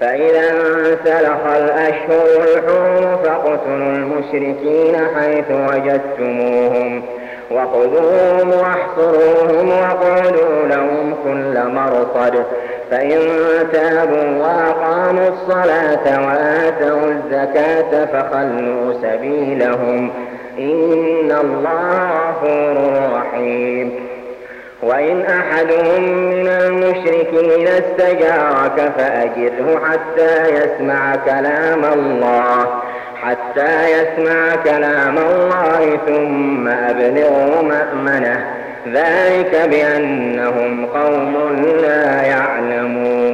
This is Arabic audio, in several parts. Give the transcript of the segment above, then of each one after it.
فإذا انسلخ الأشهر الحرم فاقتلوا المشركين حيث وجدتموهم. وخذوهم واحصروهم واقعدوا لهم كل مرصد. فإن تابوا وأقاموا الصلاة وآتوا الزكاة فخلوا سبيلهم. إن الله غفور رحيم. وإن أحد من المشركين استجارك فأجره حتى يسمع كلام الله حتى يسمع كلام الله ثم أبلغه مأمنة. ذلك بأنهم قوم لا يعلمون.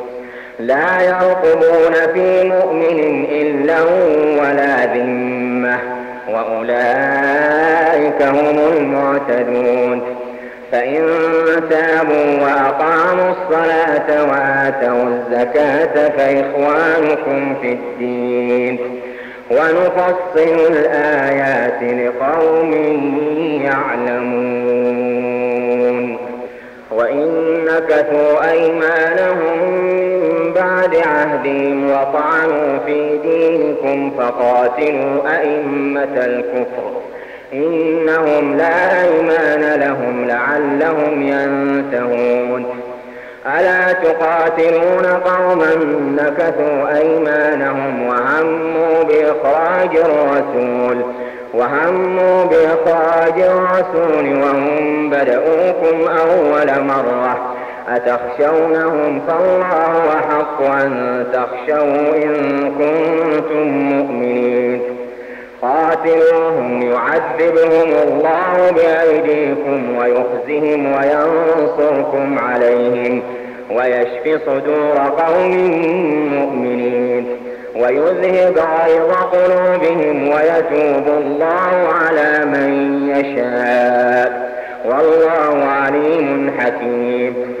لا يرقبون في مؤمن إلا ولا ذمة وأولئك هم المعتدون. فإن تابوا وأقاموا الصلاة وآتوا الزكاة فإخوانكم في الدين. ونفصل الآيات لقوم يعلمون. وإن نكثوا أيمانهم بعد عهدهم وطعنوا في دينكم فقاتلوا أئمة الكفر. إنهم لا أيمان لهم لعلهم ينتهون. ألا تقاتلون قوما نكثوا أيمانهم وهموا بإخراج الرسول وهموا بإخراج الرسول وهم بدؤوكم أول مرة. أتخشونهم فالله أحق أن تخشوا إن كنتم مؤمنين. قاتلوهم يعذبهم الله بأيديكم ويخزهم وينصركم عليهم ويشف صدور قوم مؤمنين. ويذهب غيظ قلوبهم ويتوب الله على من يشاء. والله عليم حكيم.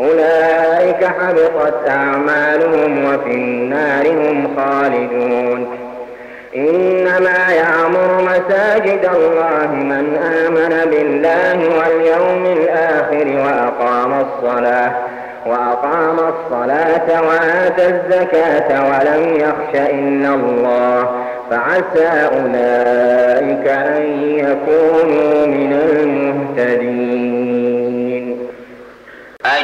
أولئك حبطت أعمالهم وفي النار هم خالدون. إنما يعمر مساجد الله من آمن بالله واليوم الآخر وأقام الصلاة وأقام الصلاة وآتى الزكاة ولم يخش إلا الله. فعسى أولئك أن يكونوا من المهتدين.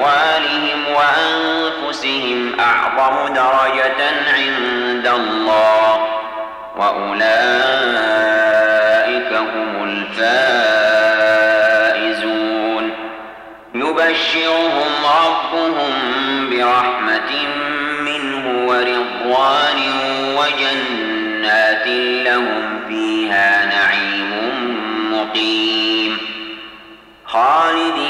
بأموالهم وأنفسهم أعظم درجة عند الله. وأولئك هم الفائزون. يبشرهم ربهم برحمة منه ورضوان وجنات لهم فيها نعيم مقيم. خالدين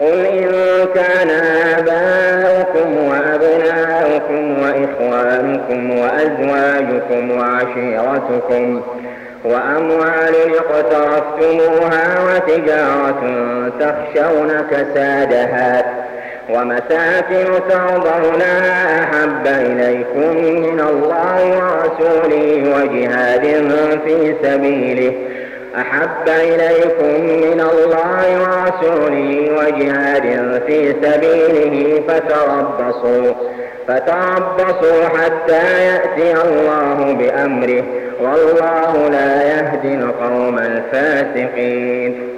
قل إن كان آباؤكم وأبناؤكم وإخوانكم وأزواجكم وعشيرتكم وأموال اقترفتموها وتجارة تخشون كسادها ومساكن ترضونها أحب إليكم من الله ورسوله وجهاد في سبيله أحب إليكم من الله ورسوله وجهاد في سبيله فتربصوا فتربصوا حتى يأتي الله بأمره. والله لا يهدي القوم الفاسقين.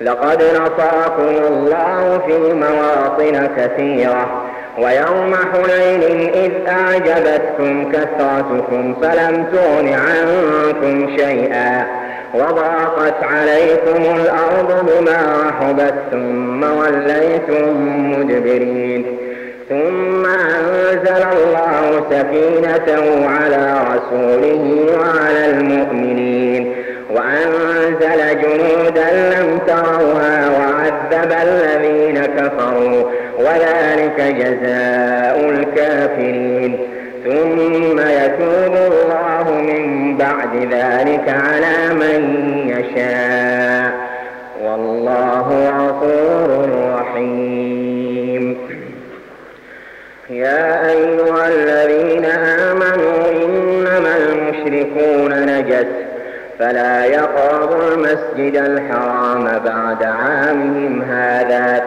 لقد نصركم الله في مواطن كثيرة ويوم حنين إذ أعجبتكم كثرتكم فلم تغن عنكم شيئا. وضاقت عليكم الأرض بما رحبت ثم وليتم مدبرين. ثم أنزل الله سكينته على رسوله وعلى المؤمنين. وأنزل جنودا لم تروها وعذب الذين كفروا. وذلك جزاء الكافرين. ثم يتوب الله من بعد ذلك على من يشاء. والله غفور رحيم. يا أيها الذين آمنوا إنما المشركون نجس فلا يقربوا المسجد الحرام بعد عامهم هذا.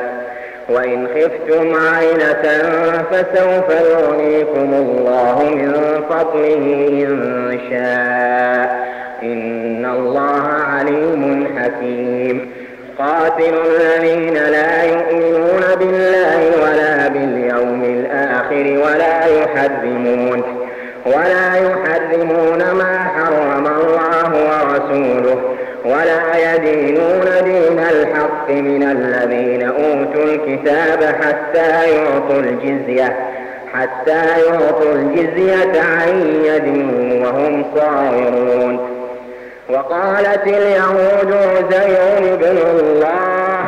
وإن خفتم عيلة فسوف يغنيكم الله من فضله إن شاء. إن الله عليم حكيم. قاتل الذين لا يؤمنون بالله ولا باليوم الآخر ولا يحرمون ولا يحرمون ما حرم الله ورسوله. ولا يدينون دين الحق من الذين أوتوا الكتاب حتى يعطوا الجزية حتى يعطوا الجزية عن يد وهم صاغرون. وقالت اليهود عزير بن الله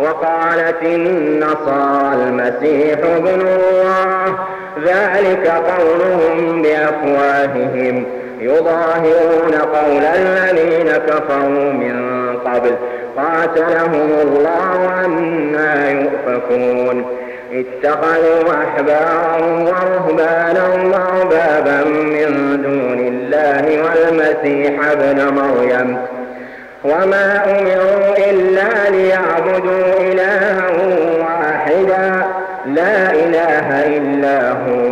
وقالت النصارى المسيح ابن الله ذلك قولهم بأفواههم. يظاهرون قول الذين كفروا من قبل قاتلهم الله عنا يؤفكون. اتخذوا أحبارهم ورهبانهم أربابا من دون الله والمسيح ابن مريم. وما أمروا إلا ليعبدوا إلها واحدا. لا إله إلا هو.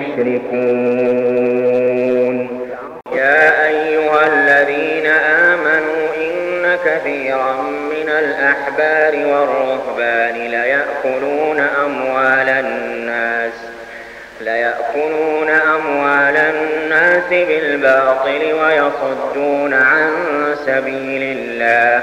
كره المشركون. يا أيها الذين آمنوا إن كثيرا من الأحبار والرهبان ليأكلون أموال الناس ليأكلون أموال الناس بالباطل ويصدون عن سبيل الله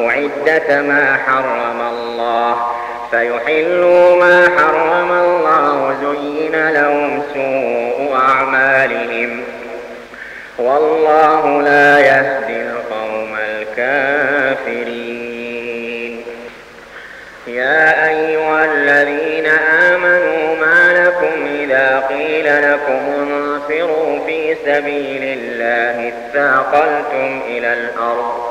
عدة ما حرم الله فيحلوا ما حرم الله زين لهم سوء أعمالهم والله لا يهدي القوم الكافرين يا أيها الذين آمنوا ما لكم إذا قيل لكم انفروا في سبيل الله اثاقلتم إلى الأرض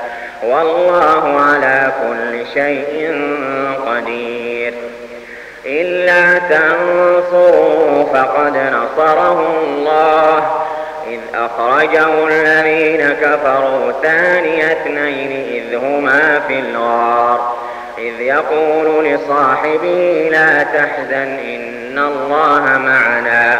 والله على كل شيء قدير. إلا تنصروا فقد نصره الله. إذ أخرجه الذين كفروا ثاني اثنين إذ هما في الغار. إذ يقول لصاحبه لا تحزن إن الله معنا.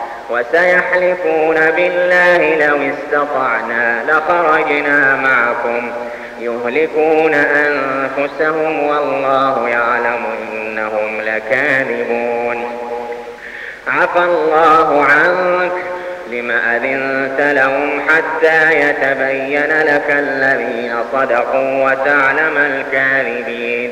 وسيحلفون بالله لو استطعنا لخرجنا معكم يهلكون أنفسهم والله يعلم إنهم لكاذبون. عفى الله عنك لم أذنت لهم حتى يتبين لك الذين صدقوا وتعلم الكاذبين.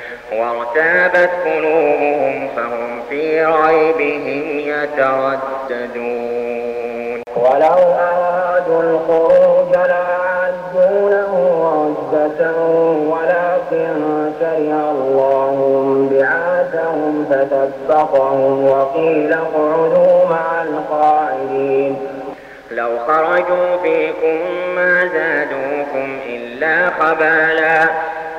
وارتابت قلوبهم فهم في ريبهم يترددون. ولو أرادوا الخروج لأعدوا له عدة ولكن كره الله بعاثهم فثبطهم وقيل اقعدوا مع القاعدين. لو خرجوا فيكم ما زادوكم إلا خبالا.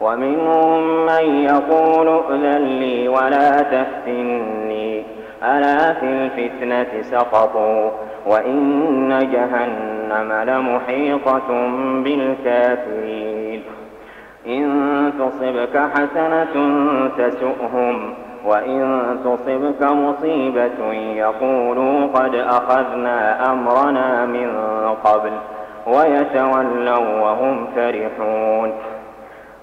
ومنهم من يقول ائذن لي ولا تفتني. ألا في الفتنة سقطوا وإن جهنم لمحيطة بالكافرين. إن تصبك حسنة تسؤهم وإن تصبك مصيبة يقولوا قد أخذنا أمرنا من قبل ويتولوا وهم فرحون.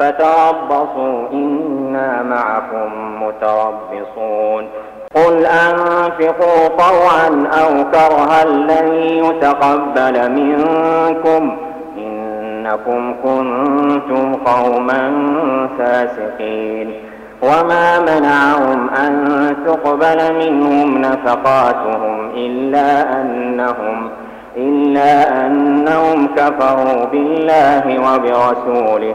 فتربصوا إنا معكم متربصون. قل أنفقوا طوعا أو كرها لن يتقبل منكم. إنكم كنتم قوما فاسقين. وما منعهم أن تقبل منهم نفقاتهم إلا أنهم إلا أنهم كفروا بالله وبرسوله.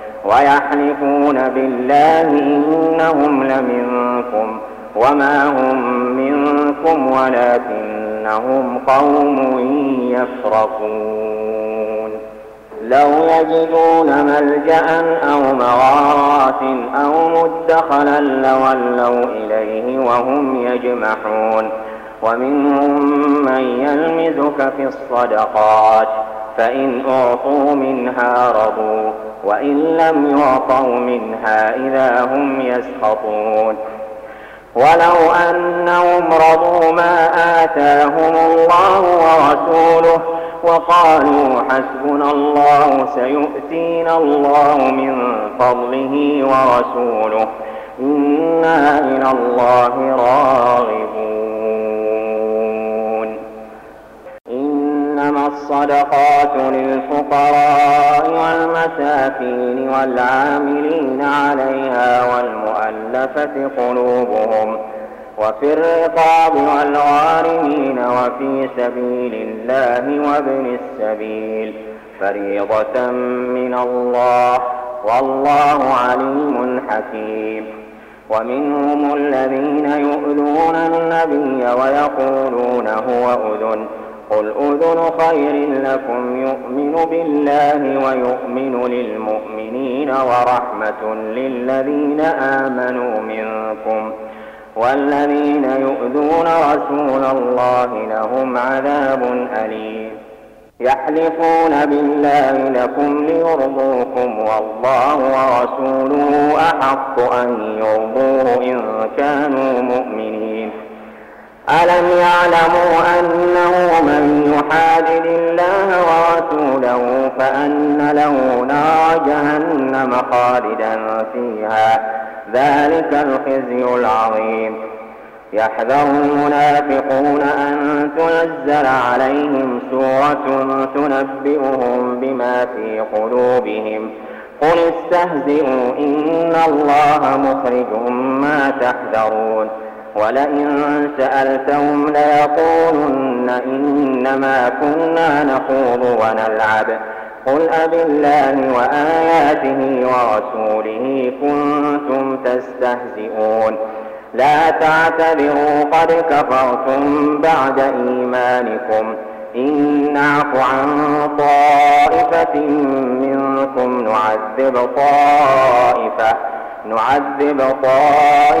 ويحلفون بالله إنهم لمنكم وما هم منكم ولكنهم قوم يفرقون. لو يجدون ملجأ أو مغارات أو مدخلا لولوا إليه وهم يجمحون. ومنهم من يلمزك في الصدقات فإن أعطوا منها رضوا. وإن لم يعطوا منها إذا هم يسخطون. ولو أنهم رضوا ما آتاهم الله ورسوله وقالوا حسبنا الله سيؤتينا الله من فضله ورسوله إنا إلى الله راغبون. إنما الصدقات للفقراء والمساكين والعاملين عليها والمؤلفة قلوبهم وفي الرقاب والغارمين وفي سبيل الله وابن السبيل فريضة من الله والله عليم حكيم ومنهم الذين يؤذون النبي ويقولون هو أذن قل أذن خير لكم يؤمن بالله ويؤمن للمؤمنين ورحمة للذين آمنوا منكم والذين يؤذون رسول الله لهم عذاب أليم يحلفون بالله لكم ليرضوكم والله ورسوله أحق أن يرضوه إن كانوا مؤمنين ألم يعلموا أنه من يحادد الله ورسوله فأن له نار جهنم خالدا فيها؟ ذلك الخزي العظيم. يحذر المنافقون أن تنزل عليهم سورة تنبئهم بما في قلوبهم. قل استهزئوا إن الله مخرج ما تحذرون. ولئن سألتهم ليقولن إنما كنا نخوض ونلعب. قل أب الله وآياته ورسوله كنتم تستهزئون. لا تعتذروا قد كفرتم بعد إيمانكم. إن نعف عن طائفة منكم نعذب طائفة نعذب طائفة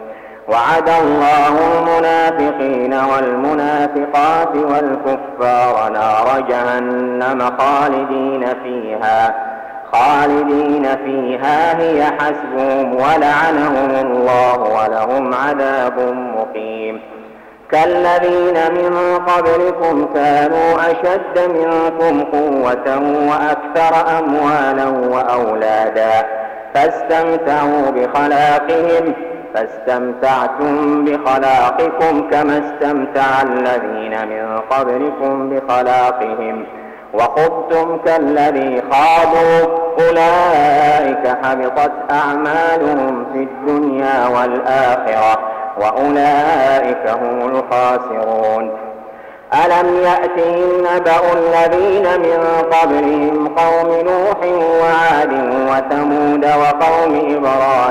وعد الله المنافقين والمنافقات والكفار نار جهنم خالدين فيها. خالدين فيها هي حسبهم ولعنهم الله ولهم عذاب مقيم. كالذين من قبلكم كانوا أشد منكم قوة وأكثر أموالا وأولادا فاستمتعوا بخلاقهم فاستمتعتم بخلاقكم كما استمتع الذين من قبلكم بخلاقهم وخذتم كالذي خاضوا أولئك حبطت أعمالهم في الدنيا والآخرة وأولئك هم الخاسرون. ألم يأتهم نبأ الذين من قبلهم قوم نوح وعاد وثمود وقوم إبراهيم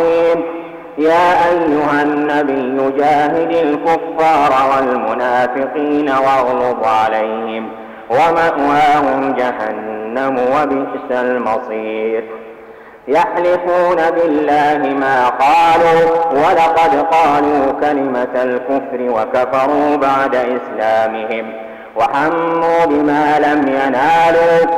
يا أيها النبي جاهد الكفار والمنافقين واغلظ عليهم ومأواهم جهنم وبئس المصير. يحلفون بالله ما قالوا ولقد قالوا كلمة الكفر وكفروا بعد إسلامهم وحموا بما لم ينالوا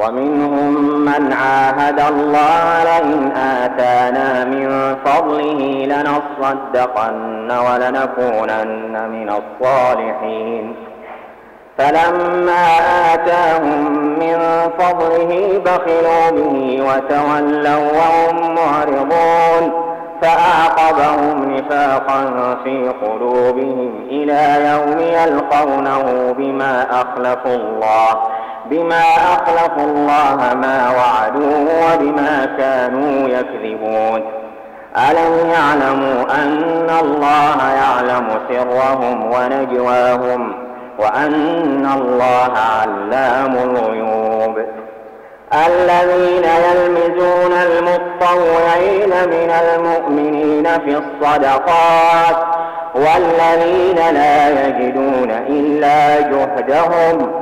ومنهم من عاهد الله لئن آتانا من فضله لنصدقن ولنكونن من الصالحين. فلما آتاهم من فضله بخلوا به وتولوا وهم معرضون. فأعقبهم نفاقا في قلوبهم إلى يوم يلقونه بما أخلفوا الله. بما أخلفوا الله ما وعدوه وبما كانوا يكذبون. ألم يعلموا أن الله يعلم سرهم ونجواهم وأن الله علام الغيوب؟ الذين يلمزون المطوعين من المؤمنين في الصدقات والذين لا يجدون إلا جهدهم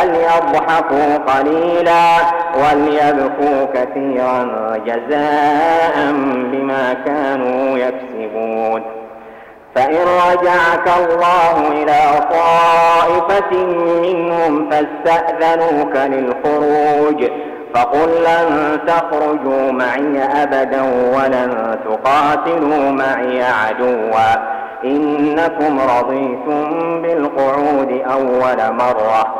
فليضحكوا قليلا وليبكوا كثيرا جزاء بما كانوا يكسبون. فإن رجعك الله إلى طائفة منهم فاستأذنوك للخروج فقل لن تخرجوا معي أبدا ولن تقاتلوا معي عدوا. إنكم رضيتم بالقعود أول مرة.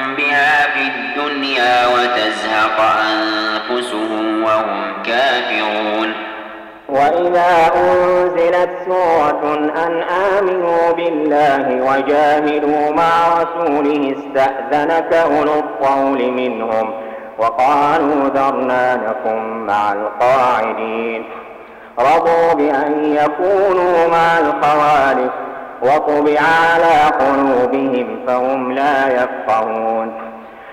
الدنيا وتزهق أنفسهم وهم كافرون. وإذا أنزلت سورة أن آمنوا بالله وجاهدوا مع رسوله استأذنك أولو الطول منهم وقالوا ذرنا نكن مع القاعدين. رضوا بأن يكونوا مع الخوالف وطبع على قلوبهم فهم لا يفقهون.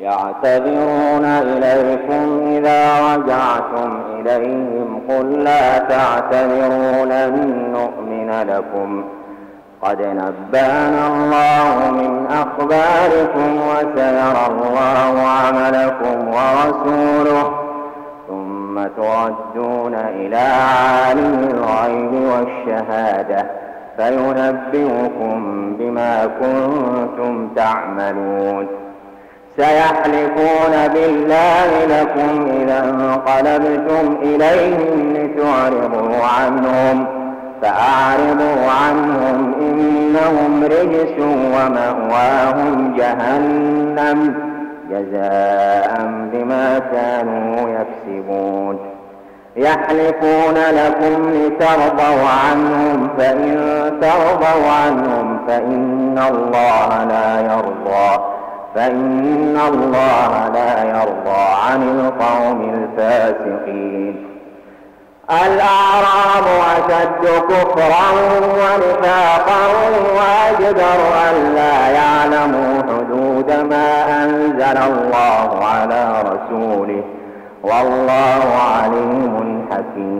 يعتذرون إليكم إذا رجعتم إليهم قل لا تعتذروا لن نؤمن لكم. قد نبأنا الله من أخباركم وسيرى الله عملكم ورسوله ثم تردون إلى عالم الغيب والشهادة فينبئكم بما كنتم تعملون. سيحلفون بالله لكم إذا انقلبتم إليهم لتعرضوا عنهم فأعرضوا عنهم إنهم رجس ومأواهم جهنم جزاء بما كانوا يكسبون. يحلفون لكم لترضوا عنهم فإن ترضوا عنهم فإن الله لا يرضى. فإن الله لا يرضى عن القوم الفاسقين. الأعراب أشد كفرا ونفاقا وأجدر أن لا يعلموا حدود ما أنزل الله على رسوله. والله عليم حكيم.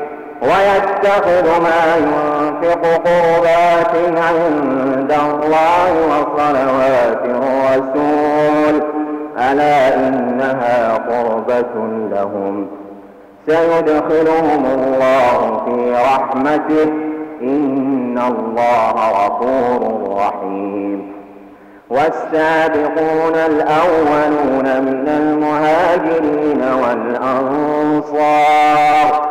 ويتخذ ما ينفق قربات عند الله وصلوات الرسول. ألا إنها قربة لهم. سيدخلهم الله في رحمته. إن الله غفور رحيم. والسابقون الأولون من المهاجرين والأنصار.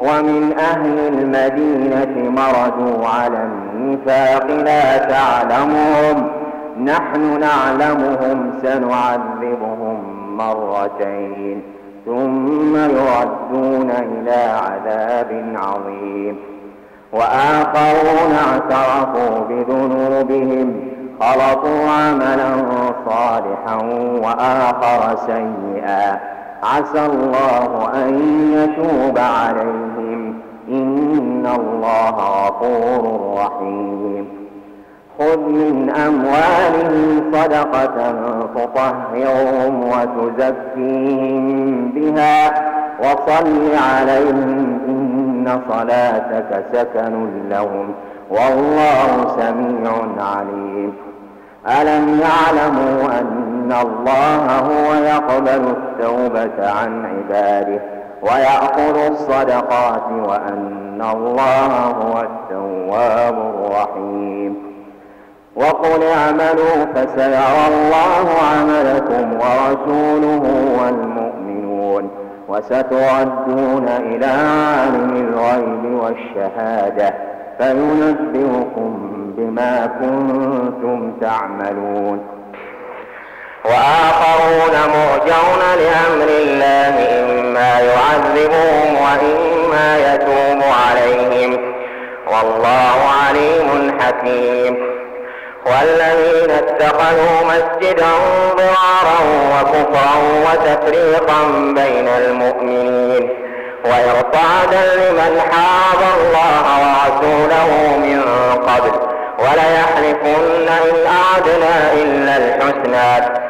ومن أهل المدينة مردوا على النفاق لا تعلمهم. نحن نعلمهم سنعذبهم مرتين ثم يردون إلى عذاب عظيم. وآخرون اعترفوا بذنوبهم خلطوا عملا صالحا وآخر سيئا. عسى الله أن يتوب عليهم. إن الله غفور رحيم. خذ من أموالهم صدقة تطهرهم وتزكيهم بها وصل عليهم إن صلاتك سكن لهم. والله سميع عليم. ألم يعلموا أن الله هو يقبل التوبة عن عباده ويأخذ الصدقات وأن الله هو التواب الرحيم وقل اعملوا فسيرى الله عملكم ورسوله والمؤمنون وستردون إلى عالم الغيب والشهادة فينبئكم بما كنتم تعملون وآخرون مرجون لأمر الله إما يعذبهم وإما يتوب عليهم. والله عليم حكيم. والذين اتخذوا مسجدا ضرارا وكفرا وتفريقا بين المؤمنين. وإرصادا لمن حارب الله ورسوله من قبل. وليحلفن إن أعدنا إلا الحسنى.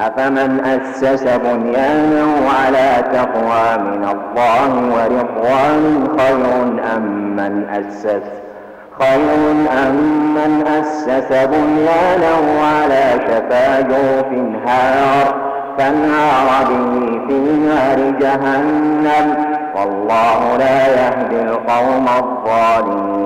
أفمن أسس بنيانه على تقوى من الله ورضوان خير أم من أسس؟ خير أم من أسس بنيانه على شفا جوف هار فانهار به في نار جهنم والله لا يهدي القوم الظالمين.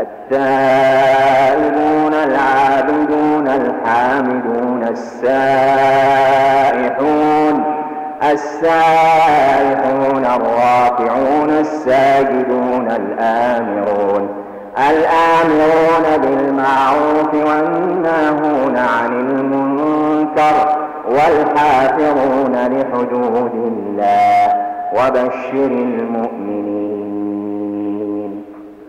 التائبون العابدون الحامدون السائحون السائحون الراكعون الساجدون الآمرون الآمرون بالمعروف والناهون عن المنكر والحافظون لحدود الله وبشر المؤمنين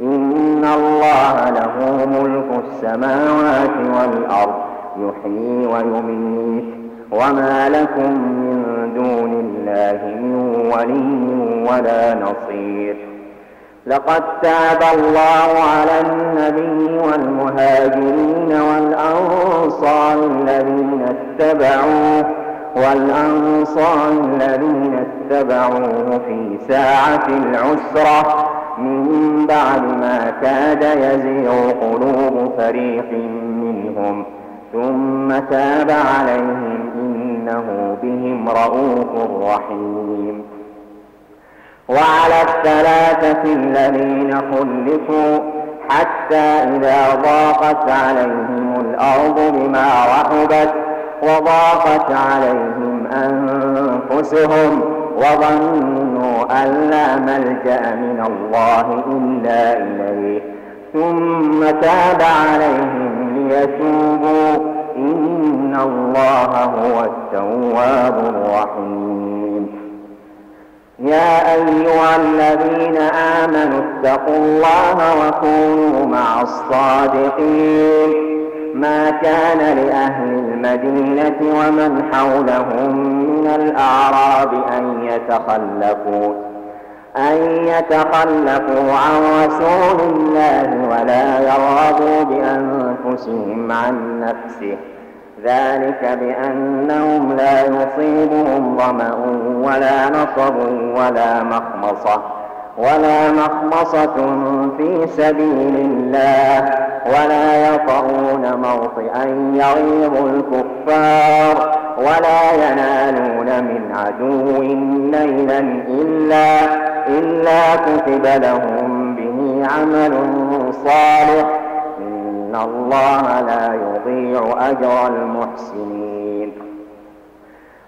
إن الله له ملك السماوات والأرض يحيي ويميت. وما لكم من دون الله من ولي ولا نصير. لقد تاب الله على النبي والمهاجرين والأنصار الذين اتبعوه والأنصار الذين اتبعوه في ساعة العسرة. من بعد ما كاد يزيغ قلوب فريق منهم. ثم تاب عليهم إنه بهم رؤوف رحيم. وعلى الثلاثة الذين خلفوا حتى إذا ضاقت عليهم الأرض بما رحبت وضاقت عليهم أنفسهم وظنوا أن لا ملجأ من الله إلا إليه. ثم تاب عليهم ليتوبوا. إن الله هو التواب الرحيم. يا أيها الذين آمنوا اتقوا الله وكونوا مع الصادقين. ما كان لأهل المدينة ومن حولهم من الأعراب أن يتخلفوا أن يتخلفوا عن رسول الله ولا يرغبوا بأنفسهم عن نفسه. ذلك بأنهم لا يصيبهم ظمأ ولا نصب ولا مخمصة. ولا مخمصة في سبيل الله ولا يطعون موطئا يغيظ الكفار ولا ينالون من عدو نيلا إلا إلا كتب لهم به عمل صالح إن الله لا يضيع أجر المحسنين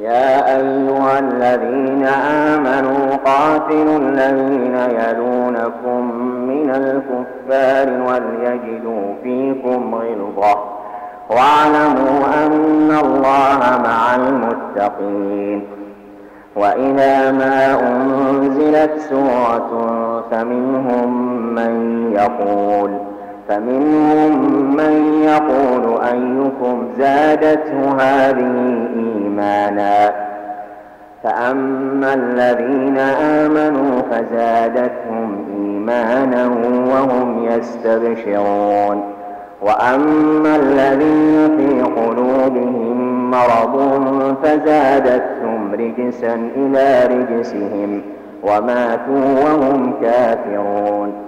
يا أيها الذين آمنوا قاتلوا الذين يلونكم من الكفار وليجدوا فيكم غلظة. واعلموا أن الله مع المتقين. وإذا ما أنزلت سورة فمنهم من يقول فمنهم من يقول أيكم زادته هذه إيمانا فأما الذين آمنوا فزادتهم إيمانا وهم يستبشرون وأما الذين في قلوبهم مرض فزادتهم رجسا إلى رجسهم وماتوا وهم كافرون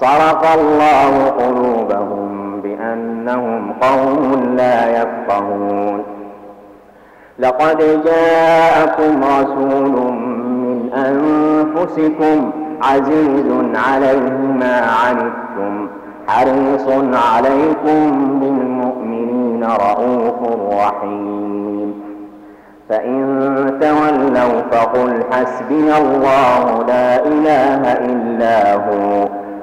صرف الله قلوبهم بأنهم قوم لا يفقهون. لقد جاءكم رسول من أنفسكم عزيز عليه ما عنتم حريص عليكم بالمؤمنين رؤوف رحيم. فإن تولوا فقل حسبي الله لا إله إلا هو.